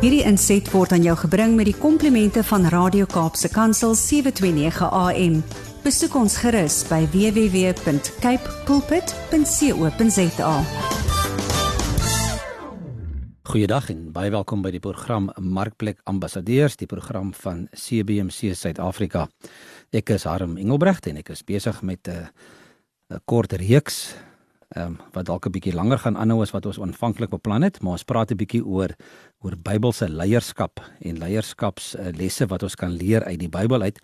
Hierdie inset word aan jou gebring met die komplimente van Radio Kaapse Kansel 729 AM. Besoek ons gerus by www.cape pulpit.co.za. Goeiedag en baie welkom by die program Markplek Ambassadeurs, die program van CBC Suid-Afrika. Ek is Harm Engelbrecht en ek is besig met 'n 'n kort reeks ehm um, wat dalk 'n bietjie langer gaan aanhou as wat ons aanvanklik beplan het, maar ons praat 'n bietjie oor oor Bybelse leierskap en leierskapslesse wat ons kan leer uit die Bybel uit.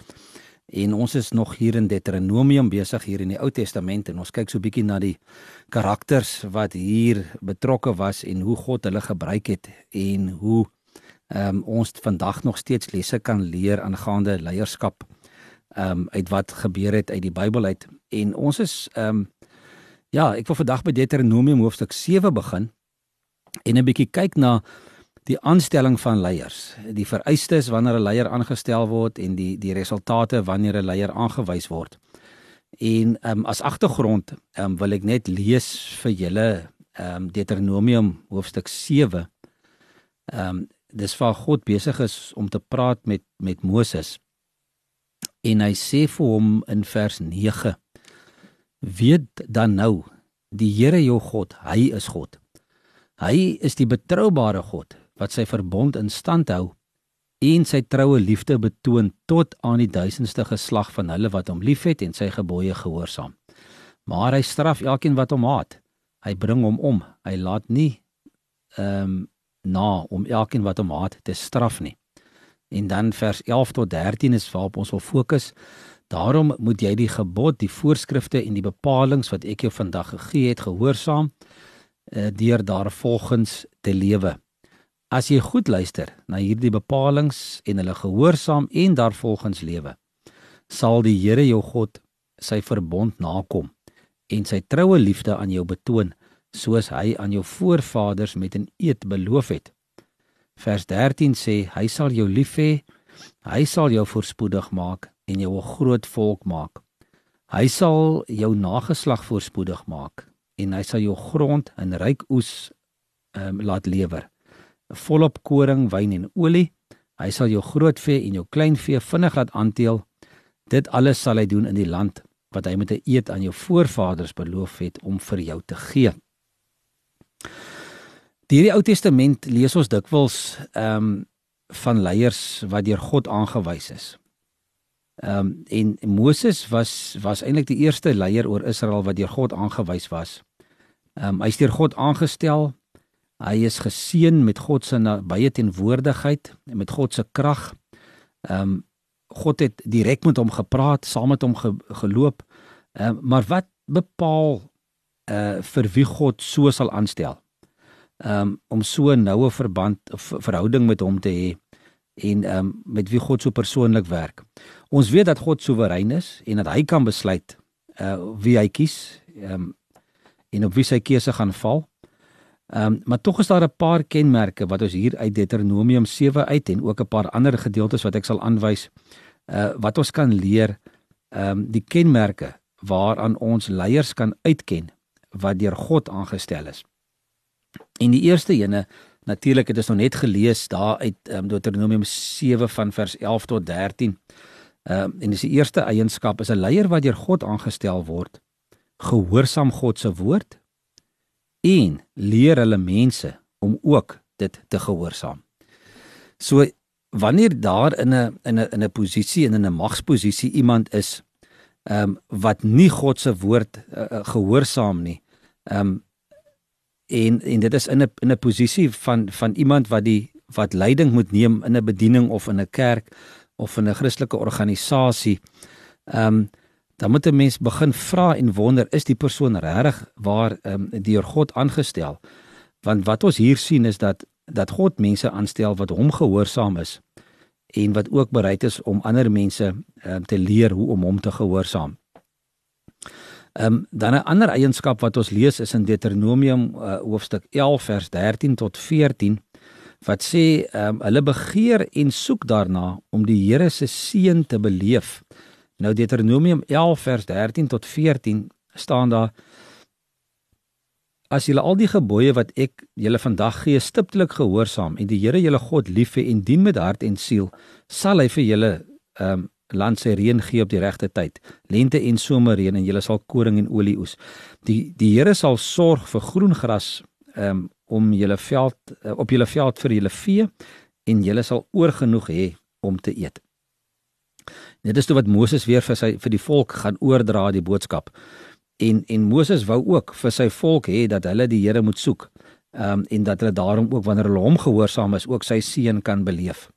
En ons is nog hier in Deuteronomium besig hier in die Ou Testament en ons kyk so 'n bietjie na die karakters wat hier betrokke was en hoe God hulle gebruik het en hoe ehm um, ons vandag nog steeds lesse kan leer aangaande leierskap ehm um, uit wat gebeur het uit die Bybel uit. En ons is ehm um, Ja, ek wil vandag by Deuteronomium hoofstuk 7 begin en 'n bietjie kyk na die aanstelling van leiers, die vereistes wanneer 'n leier aangestel word en die die resultate wanneer 'n leier aangewys word. En ehm um, as agtergrond ehm um, wil ek net lees vir julle ehm um, Deuteronomium hoofstuk 7. Ehm um, dis waar God besig is om te praat met met Moses. En hy sê vir hom in vers 9 weet dan nou die Here jou God, hy is God. Hy is die betroubare God wat sy verbond in stand hou en sy troue liefde betoon tot aan die duisendste geslag van hulle wat hom liefhet en sy gebooie gehoorsaam. Maar hy straf elkeen wat hom haat. Hy bring hom om. Hy laat nie ehm um, na om elkeen wat hom haat te straf nie. En dan vers 11 tot 13 is waarop ons wil fokus. Daarom moet jy die gebod, die voorskrifte en die bepalinge wat ek jou vandag gegee het gehoorsaam uh, deur daarvolgens te lewe. As jy goed luister na hierdie bepalinge en hulle gehoorsaam en daarvolgens lewe, sal die Here jou God sy verbond nakom en sy troue liefde aan jou betoon soos hy aan jou voorvaders met 'n eed beloof het. Vers 13 sê hy sal jou lief hê, hy sal jou voorspoedig maak en jou 'n groot volk maak. Hy sal jou nageslag voorspoedig maak en hy sal jou grond in ryk oes um, laat lewer. Volop koring, wyn en olie. Hy sal jou groot vee en jou klein vee vinnig laat aanteel. Dit alles sal hy doen in die land wat hy met 'n eed aan jou voorvaders beloof het om vir jou te gee. Die Ou Testament lees ons dikwels ehm um, van leiers wat deur God aangewys is. Ehm um, en Moses was was eintlik die eerste leier oor Israel wat deur God aangewys was. Ehm um, hy is deur God aangestel. Hy is geseën met God se baie teenwoordigheid en met God se krag. Ehm um, God het direk met hom gepraat, saam met hom ge, geloop. Ehm um, maar wat bepaal uh vir wie God so sal aanstel? Ehm um, om so 'n noue verband of verhouding met hom te hê en ehm um, met wie God so persoonlik werk. Ons weet dat God soewerein is en dat hy kan besluit uh wie hy kies ehm um, en op wie sy keuse gaan val. Ehm um, maar tog is daar 'n paar kenmerke wat ons hier uit Deuteronomium 7 uit en ook 'n paar ander gedeeltes wat ek sal aanwys uh wat ons kan leer ehm um, die kenmerke waaraan ons leiers kan uitken wat deur God aangestel is. En die eerste ene natuurlik het ons nog net gelees daar uit um, Deuteronomium 7 van vers 11 tot 13. Ehm um, en dis die eerste eienskap is 'n leier wat deur God aangestel word, gehoorsaam God se woord en leer hulle mense om ook dit te gehoorsaam. So wanneer daar in 'n in 'n in 'n posisie en in 'n magsposisie iemand is ehm um, wat nie God se woord uh, gehoorsaam nie, ehm um, en en dit is in 'n in 'n posisie van van iemand wat die wat leiding moet neem in 'n bediening of in 'n kerk of in 'n Christelike organisasie. Ehm um, dan moet 'n mens begin vra en wonder is die persoon regtig waar ehm um, deur God aangestel? Want wat ons hier sien is dat dat God mense aanstel wat hom gehoorsaam is en wat ook bereid is om ander mense um, te leer hoe om hom te gehoorsaam. Ehm um, dan 'n ander eienskap wat ons lees is in Deuteronomium uh, hoofstuk 11 vers 13 tot 14 wat sê ehm um, hulle begeer en soek daarna om die Here se seën te beleef. Nou Deuteronomium 11 vers 13 tot 14 staan daar as julle al die gebooie wat ek julle vandag gee stiptelik gehoorsaam en die Here julle God lief hê en dien met hart en siel, sal hy vir julle ehm um, land sy reën gee op die regte tyd, lente en somerreën en julle sal koring en olie oes. Die die Here sal sorg vir groen gras um, om julle veld uh, op julle veld vir julle vee en julle sal oorgenoeg hê om te eet. Dit is toe wat Moses weer vir sy vir die volk gaan oordra die boodskap. En en Moses wou ook vir sy volk hê dat hulle die Here moet soek. Ehm um, en dat hulle daarom ook wanneer hulle hom gehoorsaam is, ook sy seën kan beleef.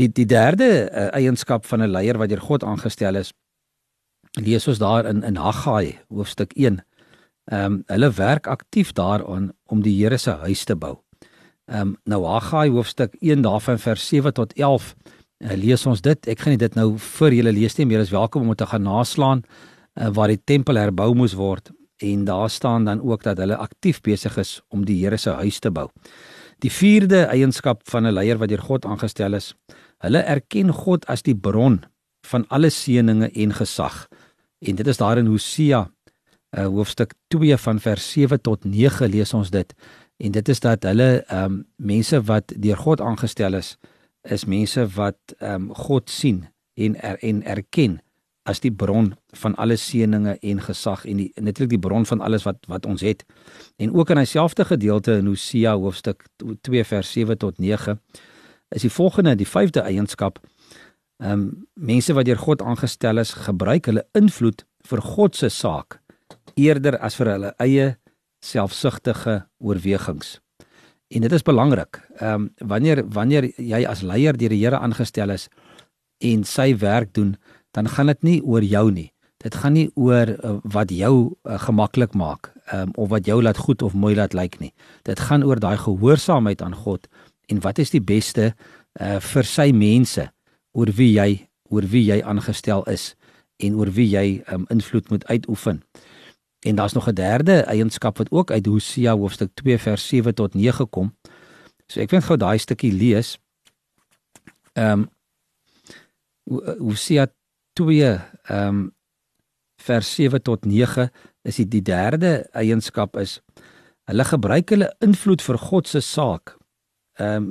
Die die derde uh, eienskap van 'n leier wat deur God aangestel is, lees ons daar in in Haggai hoofstuk 1. Ehm um, hulle werk aktief daaraan om die Here se huis te bou. Ehm um, nou Haggai hoofstuk 1 daarvan vers 7 tot 11 uh, lees ons dit. Ek gaan nie dit nou vir julle lees nie, maar jy is welkom om dit te gaan naslaan uh, waar die tempel herbou moes word en daar staan dan ook dat hulle aktief besig is om die Here se huis te bou. Die vierde eienskap van 'n leier wat deur God aangestel is, hulle erken God as die bron van alle seënings en gesag. En dit is daar in Hosea uh, hoofstuk 2 van vers 7 tot 9 lees ons dit. En dit is dat hulle ehm um, mense wat deur God aangestel is, is mense wat ehm um, God sien en er, en erken as die bron van alle seënings en gesag en die natuurlik die bron van alles wat wat ons het. En ook in dieselfde gedeelte in Hosea hoofstuk 2 vers 7 tot 9 is die volgende die vyfde eienskap. Ehm um, mense wat deur God aangestel is, gebruik hulle invloed vir God se saak eerder as vir hulle eie selfsugtige oorwegings. En dit is belangrik. Ehm um, wanneer wanneer jy as leier deur die Here aangestel is en sy werk doen, dan gaan dit nie oor jou nie. Dit gaan nie oor uh, wat jou uh, gemaklik maak um, of wat jou laat goed of mooi laat lyk nie. Dit gaan oor daai gehoorsaamheid aan God en wat is die beste uh, vir sy mense oor wie jy oor wie jy aangestel is en oor wie jy um, invloed moet uitoefen. En daar's nog 'n derde eienskap wat ook uit Hosea hoofstuk 2 vers 7 tot 9 kom. So ek wil gou daai stukkie lees. Ehm um, Hosea 2 ehm um, vers 7 tot 9 is die, die derde eienskap is hulle gebruik hulle invloed vir God se saak. Ehm um,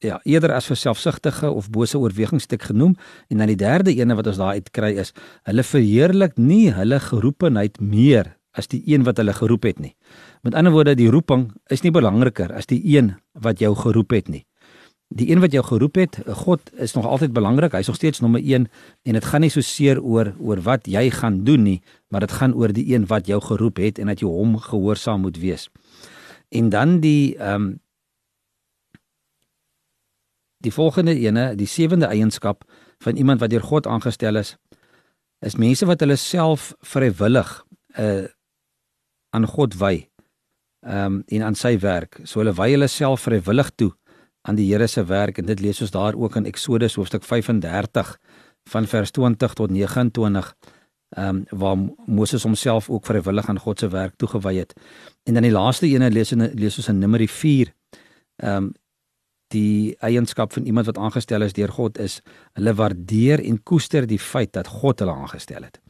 ja, eerder as vir selfsugtige of bose oorwegings te genoem en dan die derde ene wat ons daar uit kry is hulle verheerlik nie hulle geroepenheid meer as die een wat hulle geroep het nie. Met ander woorde, die roeping is nie belangriker as die een wat jou geroep het nie die een wat jou geroep het, God is nog altyd belangrik. Hy's nog steeds nommer 1 en dit gaan nie so seer oor oor wat jy gaan doen nie, maar dit gaan oor die een wat jou geroep het en dat jy hom gehoorsaam moet wees. En dan die ehm um, die volgende ene, die sewende eienskap van iemand wat deur God aangestel is, is mense wat hulle self vrywillig uh aan God wy. Ehm um, en aan sy werk. So hulle wy hulle self vrywillig toe aan die Here se werk en dit lees ons daar ook in Eksodus hoofstuk 35 van vers 20 tot 29 ehm um, waar Moses homself ook vrywillig aan God se werk toegewy het. En dan die laaste ene lees in lees ons in Numeri 4 ehm um, die eienskap van iemand wat aangestel is deur God is hulle waardeer en koester die feit dat God hulle aangestel het.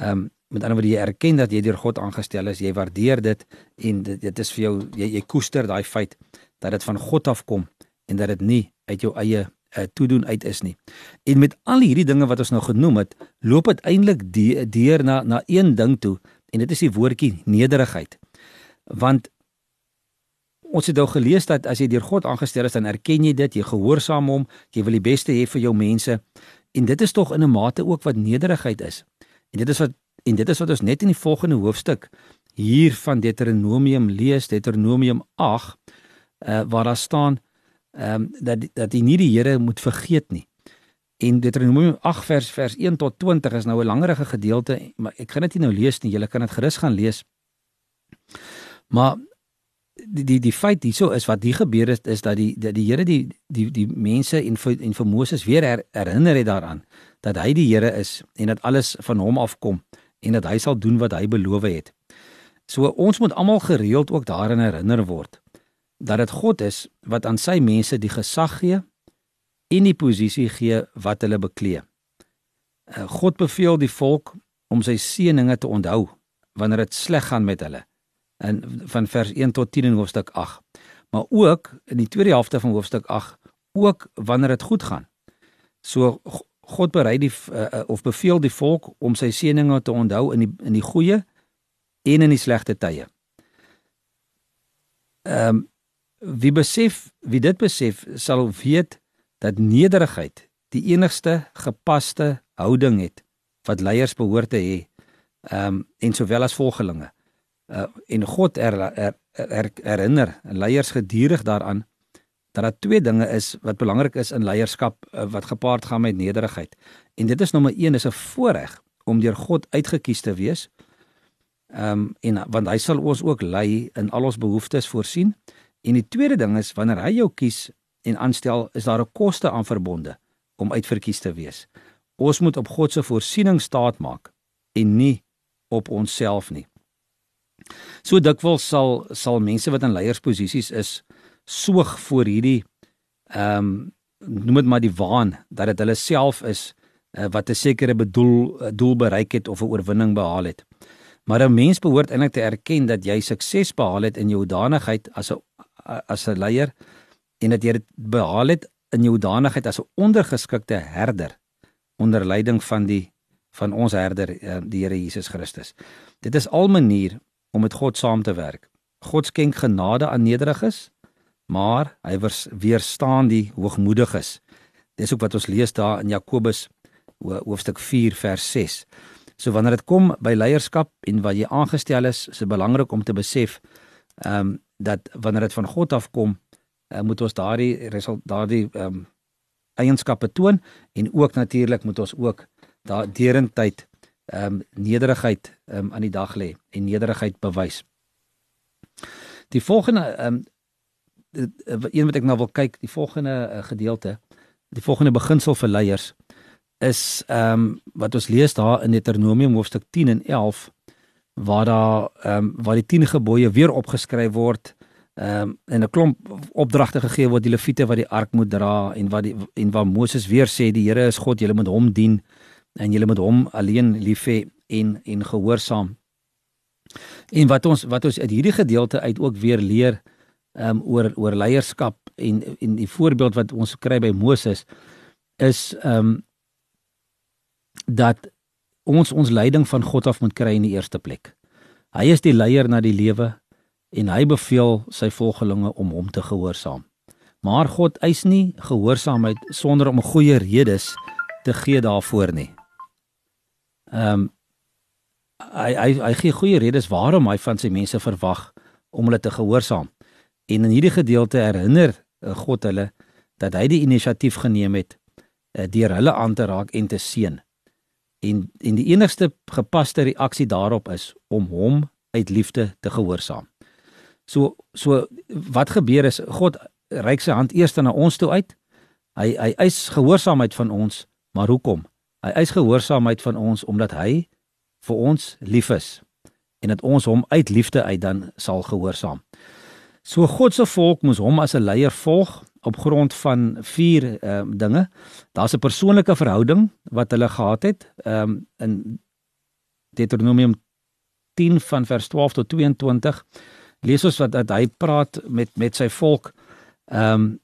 Ehm um, met ander woorde jy erken dat jy deur God aangestel is, jy waardeer dit en dit, dit is vir jou jy, jy koester daai feit dat dit van God af kom en dat dit nie uit jou eie uh, toedoen uit is nie. En met al hierdie dinge wat ons nou genoem het, loop dit eintlik deur na na een ding toe en dit is die woordjie nederigheid. Want ons het nou gelees dat as jy deur God aangestel is, dan erken jy dit, jy gehoorsaam hom, jy wil die beste hê vir jou mense. En dit is tog in 'n mate ook wat nederigheid is. En dit is wat en dit is wat ons net in die volgende hoofstuk hier van Deuteronomium lees, Deuteronomium 8 uh, waar daar staan ehm um, dat dat jy nie die Here moet vergeet nie. En Deuteronomium 8 vers vers 1 tot 20 is nou 'n langerige gedeelte, maar ek gaan dit nie nou lees nie. Julle kan dit gerus gaan lees. Maar die die die feit hierso is wat hier gebeur het is dat die dat die Here die die die mense en vir, en vir Moses weer her, herinner het daaraan dat hy die Here is en dat alles van hom afkom en dat hy sal doen wat hy beloof het. So ons moet almal gereeld ook daarin herinner word dat dit God is wat aan sy mense die gesag gee en die posisie gee wat hulle beklee. Eh, God beveel die volk om sy seëninge te onthou wanneer dit sleg gaan met hulle. In van vers 1 tot 10 in hoofstuk 8. Maar ook in die tweede helfte van hoofstuk 8 ook wanneer dit goed gaan. So God berei die uh, of beveel die volk om sy seëninge te onthou in die in die goeie en in die slegte tye. Ehm um, wie besef, wie dit besef, sal weet dat nederigheid die enigste gepaste houding het wat leiers behoort te hê. Ehm um, en sowel as volgelinge. Uh, en God er, er, er, herinner leiers gedurig daaraan dat daar twee dinge is wat belangrik is in leierskap uh, wat gepaard gaan met nederigheid. En dit is nommer 1 is 'n voorreg om deur God uitgekies te wees. Ehm um, en want hy sal ons ook lei in al ons behoeftes voorsien. En die tweede ding is wanneer hy jou kies en aanstel, is daar 'n koste aan verbonde om uitverkies te wees. Ons moet op God se voorsiening staat maak en nie op onsself nie. So dikwels sal sal mense wat in leiersposisies is soog voor hierdie ehm um, noem dit maar die waan dat dit hulle self is uh, wat 'n sekere bedoel uh, doel bereik het of 'n oorwinning behaal het. Maar 'n mens behoort eintlik te erken dat jy sukses behaal het in jou hoedanigheid as 'n as 'n leier en dat jy dit behaal het in jou hoedanigheid as 'n ondergeskikte herder onder leiding van die van ons herder eh, die Here Jesus Christus. Dit is al manier om met God saam te werk. God skenk genade aan nederiges, maar hy weerstaan die hoogmoediges. Dis ook wat ons lees daar in Jakobus hoofstuk 4 vers 6. So wanneer dit kom by leierskap en wat jy aangestel is, is dit belangrik om te besef ehm um, dat wanneer dit van God afkom, uh, moet ons daardie daardie ehm um, eienskappe toon en ook natuurlik moet ons ook daar derentyd ehm um, nederigheid ehm um, aan die dag lê en nederigheid bewys. Die volgende ehm um, een wat ek nou wil kyk, die volgende uh, gedeelte, die volgende beginsel vir leiers is ehm um, wat ons lees daar in Deuteronomium hoofstuk 10 en 11 waar daar ehm um, waar die 10 gebooie weer opgeskryf word ehm um, en 'n klomp opdragte gegee word die leviete wat die ark moet dra en wat die en waar Moses weer sê die Here is God, julle moet hom dien en julle moet hom alleen lief hê en en gehoorsaam. En wat ons wat ons uit hierdie gedeelte uit ook weer leer ehm um, oor oor leierskap en en die voorbeeld wat ons kry by Moses is ehm um, dat ons ons leiding van God af moet kry in die eerste plek. Hy is die leier na die lewe en hy beveel sy volgelinge om hom te gehoorsaam. Maar God eis nie gehoorsaamheid sonder om goeie redes te gee daarvoor nie. Ehm um, hy hy hy gee goeie redes waarom hy van sy mense verwag om hulle te gehoorsaam. En in hierdie gedeelte herinner eh, God hulle dat hy die inisiatief geneem het uh, deur hulle aan te raak en te seën. En en die enigste gepaste reaksie daarop is om hom uit liefde te gehoorsaam. So so wat gebeur is God reik sy hand eers na ons toe uit. Hy hy eis gehoorsaamheid van ons, maar hoekom? Hy eis gehoorsaamheid van ons omdat hy vir ons lief is en dat ons hom uit liefde uit dan sal gehoorsaam. So God se volk moes hom as 'n leier volg op grond van vier ehm um, dinge. Daar's 'n persoonlike verhouding wat hulle gehad het ehm um, in Deuteronomium 10 van vers 12 tot 22 lees ons wat dat hy praat met met sy volk ehm um,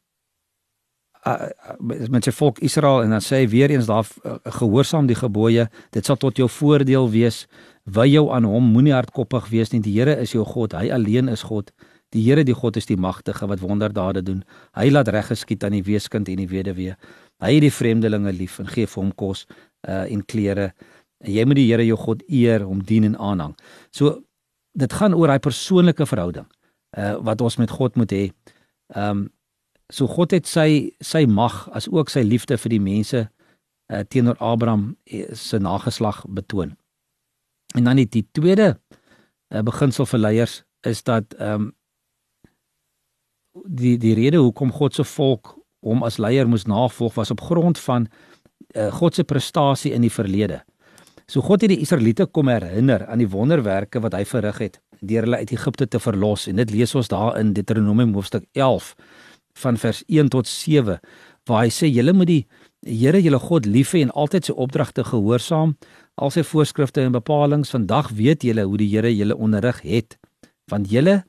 met sy volk Israel en dan sê hy weer eens daar uh, gehoorsaam die gebooie dit sal tot jou voordeel wees wy jou aan hom moenie hardkoppig wees nie die Here is jou God hy alleen is God die Here die God is die magtige wat wonderdade doen hy laat reg geskied aan die weeskind en die weduwee hy het die vreemdelinge lief en gee vir hom kos uh, en klere en jy moet die Here jou God eer hom dien en aanhang so dit gaan oor daai persoonlike verhouding uh wat ons met God moet hê. Ehm um, so God het sy sy mag as ook sy liefde vir die mense uh teenoor Abraham eh, se nageslag betoon. En dan die, die tweede uh, beginsel vir leiers is dat ehm um, die die rede hoekom God se volk hom as leier moes navolg was op grond van uh, God se prestasie in die verlede. So God het die Israeliete kom herinner aan die wonderwerke wat hy verrig het deur hulle uit Egipte te verlos en dit lees ons daar in Deuteronomium hoofstuk 11 van vers 1 tot 7 waar hy sê julle moet die Here julle God lief hê en altyd sy opdragte gehoorsaam al sy voorskrifte en bepalinge vandag weet julle hoe die Here julle onderrig het. Want julle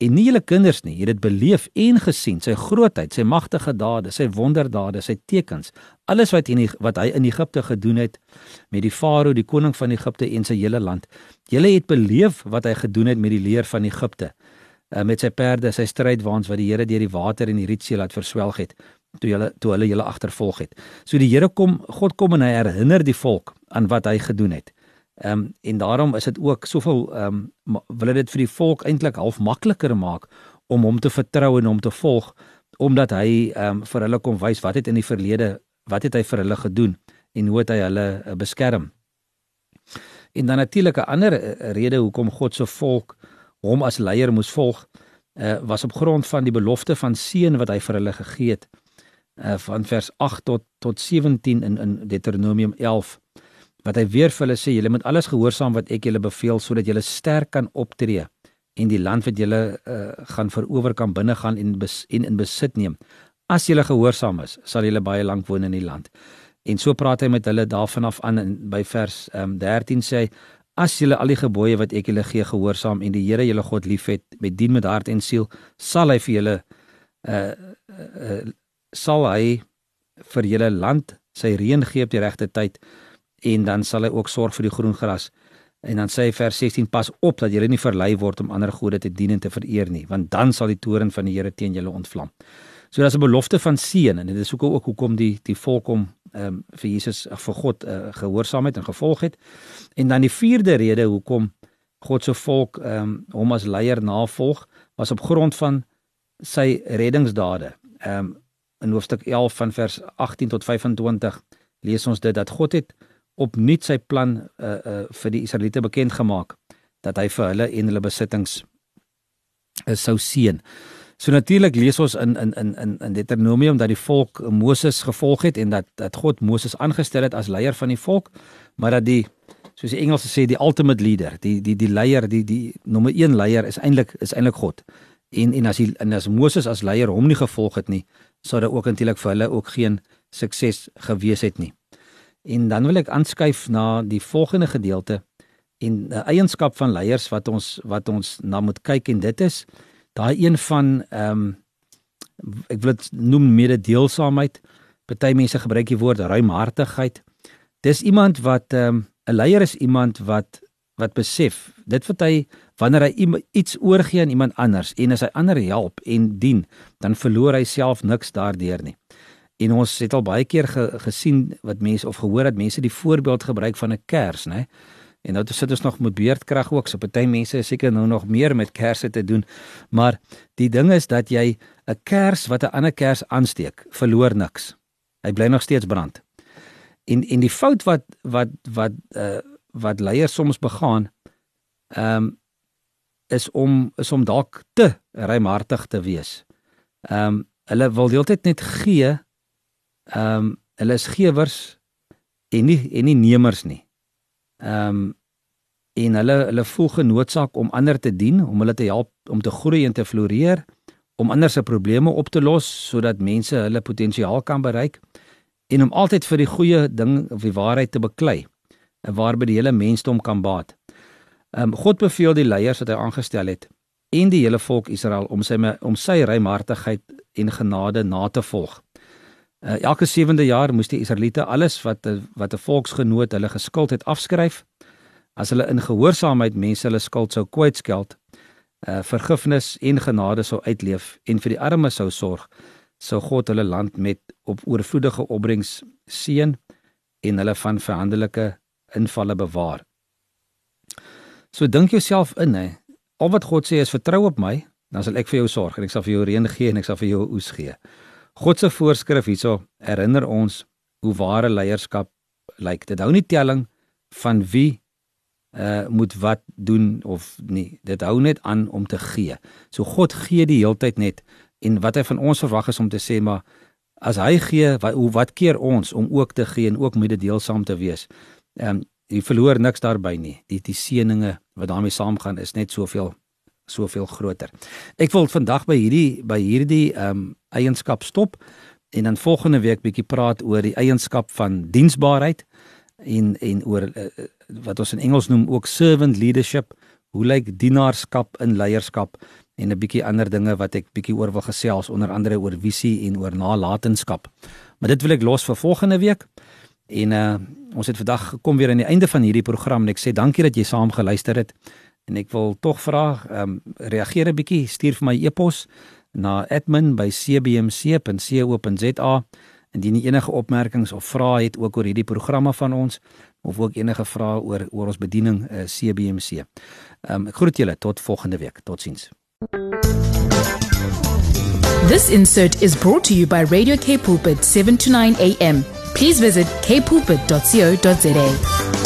en nie julle kinders nie, het dit beleef en gesien, sy grootheid, sy magtige dade, sy wonderdade, sy tekens, alles wat hy wat hy in Egipte gedoen het met die farao, die koning van Egipte en sy hele land. Julle het beleef wat hy gedoen het met die leer van Egipte, uh, met sy perde, sy strydwaans wat die Here deur die water en die Rietsee laat verswelg het toe hulle toe hulle julle agtervolg het. So die Here kom, God kom en hy herinner die volk aan wat hy gedoen het. Ehm um, en daarom is dit ook soveel ehm um, wil dit vir die volk eintlik half makliker maak om hom te vertrou en hom te volg omdat hy ehm um, vir hulle kom wys wat het in die verlede wat het hy vir hulle gedoen en hoe het hy hulle uh, beskerm. En dan natuurlik 'n ander uh, rede hoekom God se volk hom as leier moes volg uh, was op grond van die belofte van seën wat hy vir hulle gegee het uh, van vers 8 tot tot 17 in in Deuteronomium 11 wat hy weer vir hulle sê julle moet alles gehoorsaam wat ek julle beveel sodat julle sterk kan optree en die land wat julle uh, gaan verower kan binne gaan en bes, en in besit neem. As julle gehoorsaam is sal julle baie lank woon in die land. En so praat hy met hulle daarvan af aan in by vers um, ehm, 13 sê hy as julle al die gebooie wat ek julle gee gehoorsaam en die Here julle God liefhet met dien met hart en siel sal hy vir julle uh, uh, sal hy vir julle land sy reën gee op die regte tyd en dan sal hy ook sorg vir die groen gras. En dan sê hy vers 16 pas op dat julle nie verlei word om ander gode te dien en te vereer nie, want dan sal die toorn van die Here teen julle ontvlam. So daar's 'n belofte van seën en dit is ook ook hoekom die die volk hom ehm um, vir Jesus vir God uh, gehoorsaamheid en gevolg het. En dan die vierde rede hoekom God se volk ehm um, hom as leier navolg was op grond van sy reddingsdade. Ehm um, in hoofstuk 11 van vers 18 tot 25 lees ons dit dat God het opnuut sy plan uh uh vir die Israeliete bekend gemaak dat hy vir hulle en hulle besittings uh, sou seën. So natuurlik lees ons in in in in in Deuteronomium dat die volk Moses gevolg het en dat dat God Moses aangestel het as leier van die volk, maar dat die soos die Engelse sê die ultimate leader, die die die leier, die die nommer 1 leier is eintlik is eintlik God. En en as hy en as Moses as leier hom nie gevolg het nie, sou dit ook eintlik vir hulle ook geen sukses gewees het nie. En dan wil ek aanskuif na die volgende gedeelte en 'n eienskap van leiers wat ons wat ons na moet kyk en dit is daai een van ehm um, ek wil dit noem mededeelsaamheid. Party mense gebruik die woord ruimhartigheid. Dis iemand wat ehm um, 'n leier is iemand wat wat besef dit wat hy wanneer hy iets oorgee aan iemand anders en as hy ander help en dien, dan verloor hy self niks daardeur nie. En ons het al baie keer ge, gesien wat mense of gehoor dat mense die voorbeeld gebruik van 'n kers, né? En nou sit ons nog met beerdkrag ook. So party mense is seker nou nog meer met kersse te doen. Maar die ding is dat jy 'n kers wat 'n ander kers aansteek, verloor niks. Hy bly nog steeds brand. En en die fout wat wat wat uh wat leiers soms begaan, ehm um, is om is om dalk te ruimhartig te wees. Ehm um, hulle wil deeltyd net gee Ehm um, hulle is gewers en nie en nie nemers nie. Ehm um, en hulle hulle voel genoodsaak om ander te dien, om hulle te help om te groei en te floreer, om ander se probleme op te los sodat mense hulle potensiaal kan bereik en om altyd vir die goeie ding of die waarheid te beklei waarby die hele mensdom kan baat. Ehm um, God beveel die leiers wat hy aangestel het en die hele volk Israel om sy om sy ruimhartigheid en genade na te volg. Uh, elke 7de jaar moes die Israeliete alles wat wat 'n volksgenoot hulle geskuld het afskryf. As hulle in gehoorsaamheid mense hulle skuld sou kwytskeld, uh vergifnis en genade sou uitleef en vir die armes sou sorg, sou God hulle land met op oorvloedige opbrengs seën en hulle van verhandelike invalle bewaar. So dink jouself in hè. Al wat God sê is vertrou op my, dan sal ek vir jou sorg en ek sal vir jou reën gee en ek sal vir jou oes gee. God se voorskrif hierso herinner ons hoe ware leierskap lyk. Dit hou nie telling van wie uh moet wat doen of nie. Dit hou net aan om te gee. So God gee die heeltyd net en wat hy van ons verwag is om te sê maar as hy gee, wat wat keer ons om ook te gee en ook mededeelsaam te wees. Ehm um, jy verloor niks daarby nie. Die die seëninge wat daarmee saamgaan is net soveel soveel groter. Ek wil vandag by hierdie by hierdie ehm um, eienskap stop en dan volgende week bietjie praat oor die eienskap van diensbaarheid en en oor uh, wat ons in Engels noem ook servant leadership hoe lyk dienaarskap in leierskap en 'n bietjie ander dinge wat ek bietjie oor wil gesels onder andere oor visie en oor nalatenskap. Maar dit wil ek los vir volgende week. En uh ons het vandag gekom weer aan die einde van hierdie program en ek sê dankie dat jy saam geluister het. En ek wil tog vra, ehm um, reageer 'n bietjie, stuur vir my e-pos na admin@cbmc.co.za indien jy enige opmerkings of vrae het ook oor hierdie programme van ons of ook enige vrae oor oor ons bediening uh, CBMC. Ehm um, ek groet julle tot volgende week. Totsiens. This insert is brought to you by Radio K Pulpit 7 to 9 a.m. Please visit kpulpit.co.za.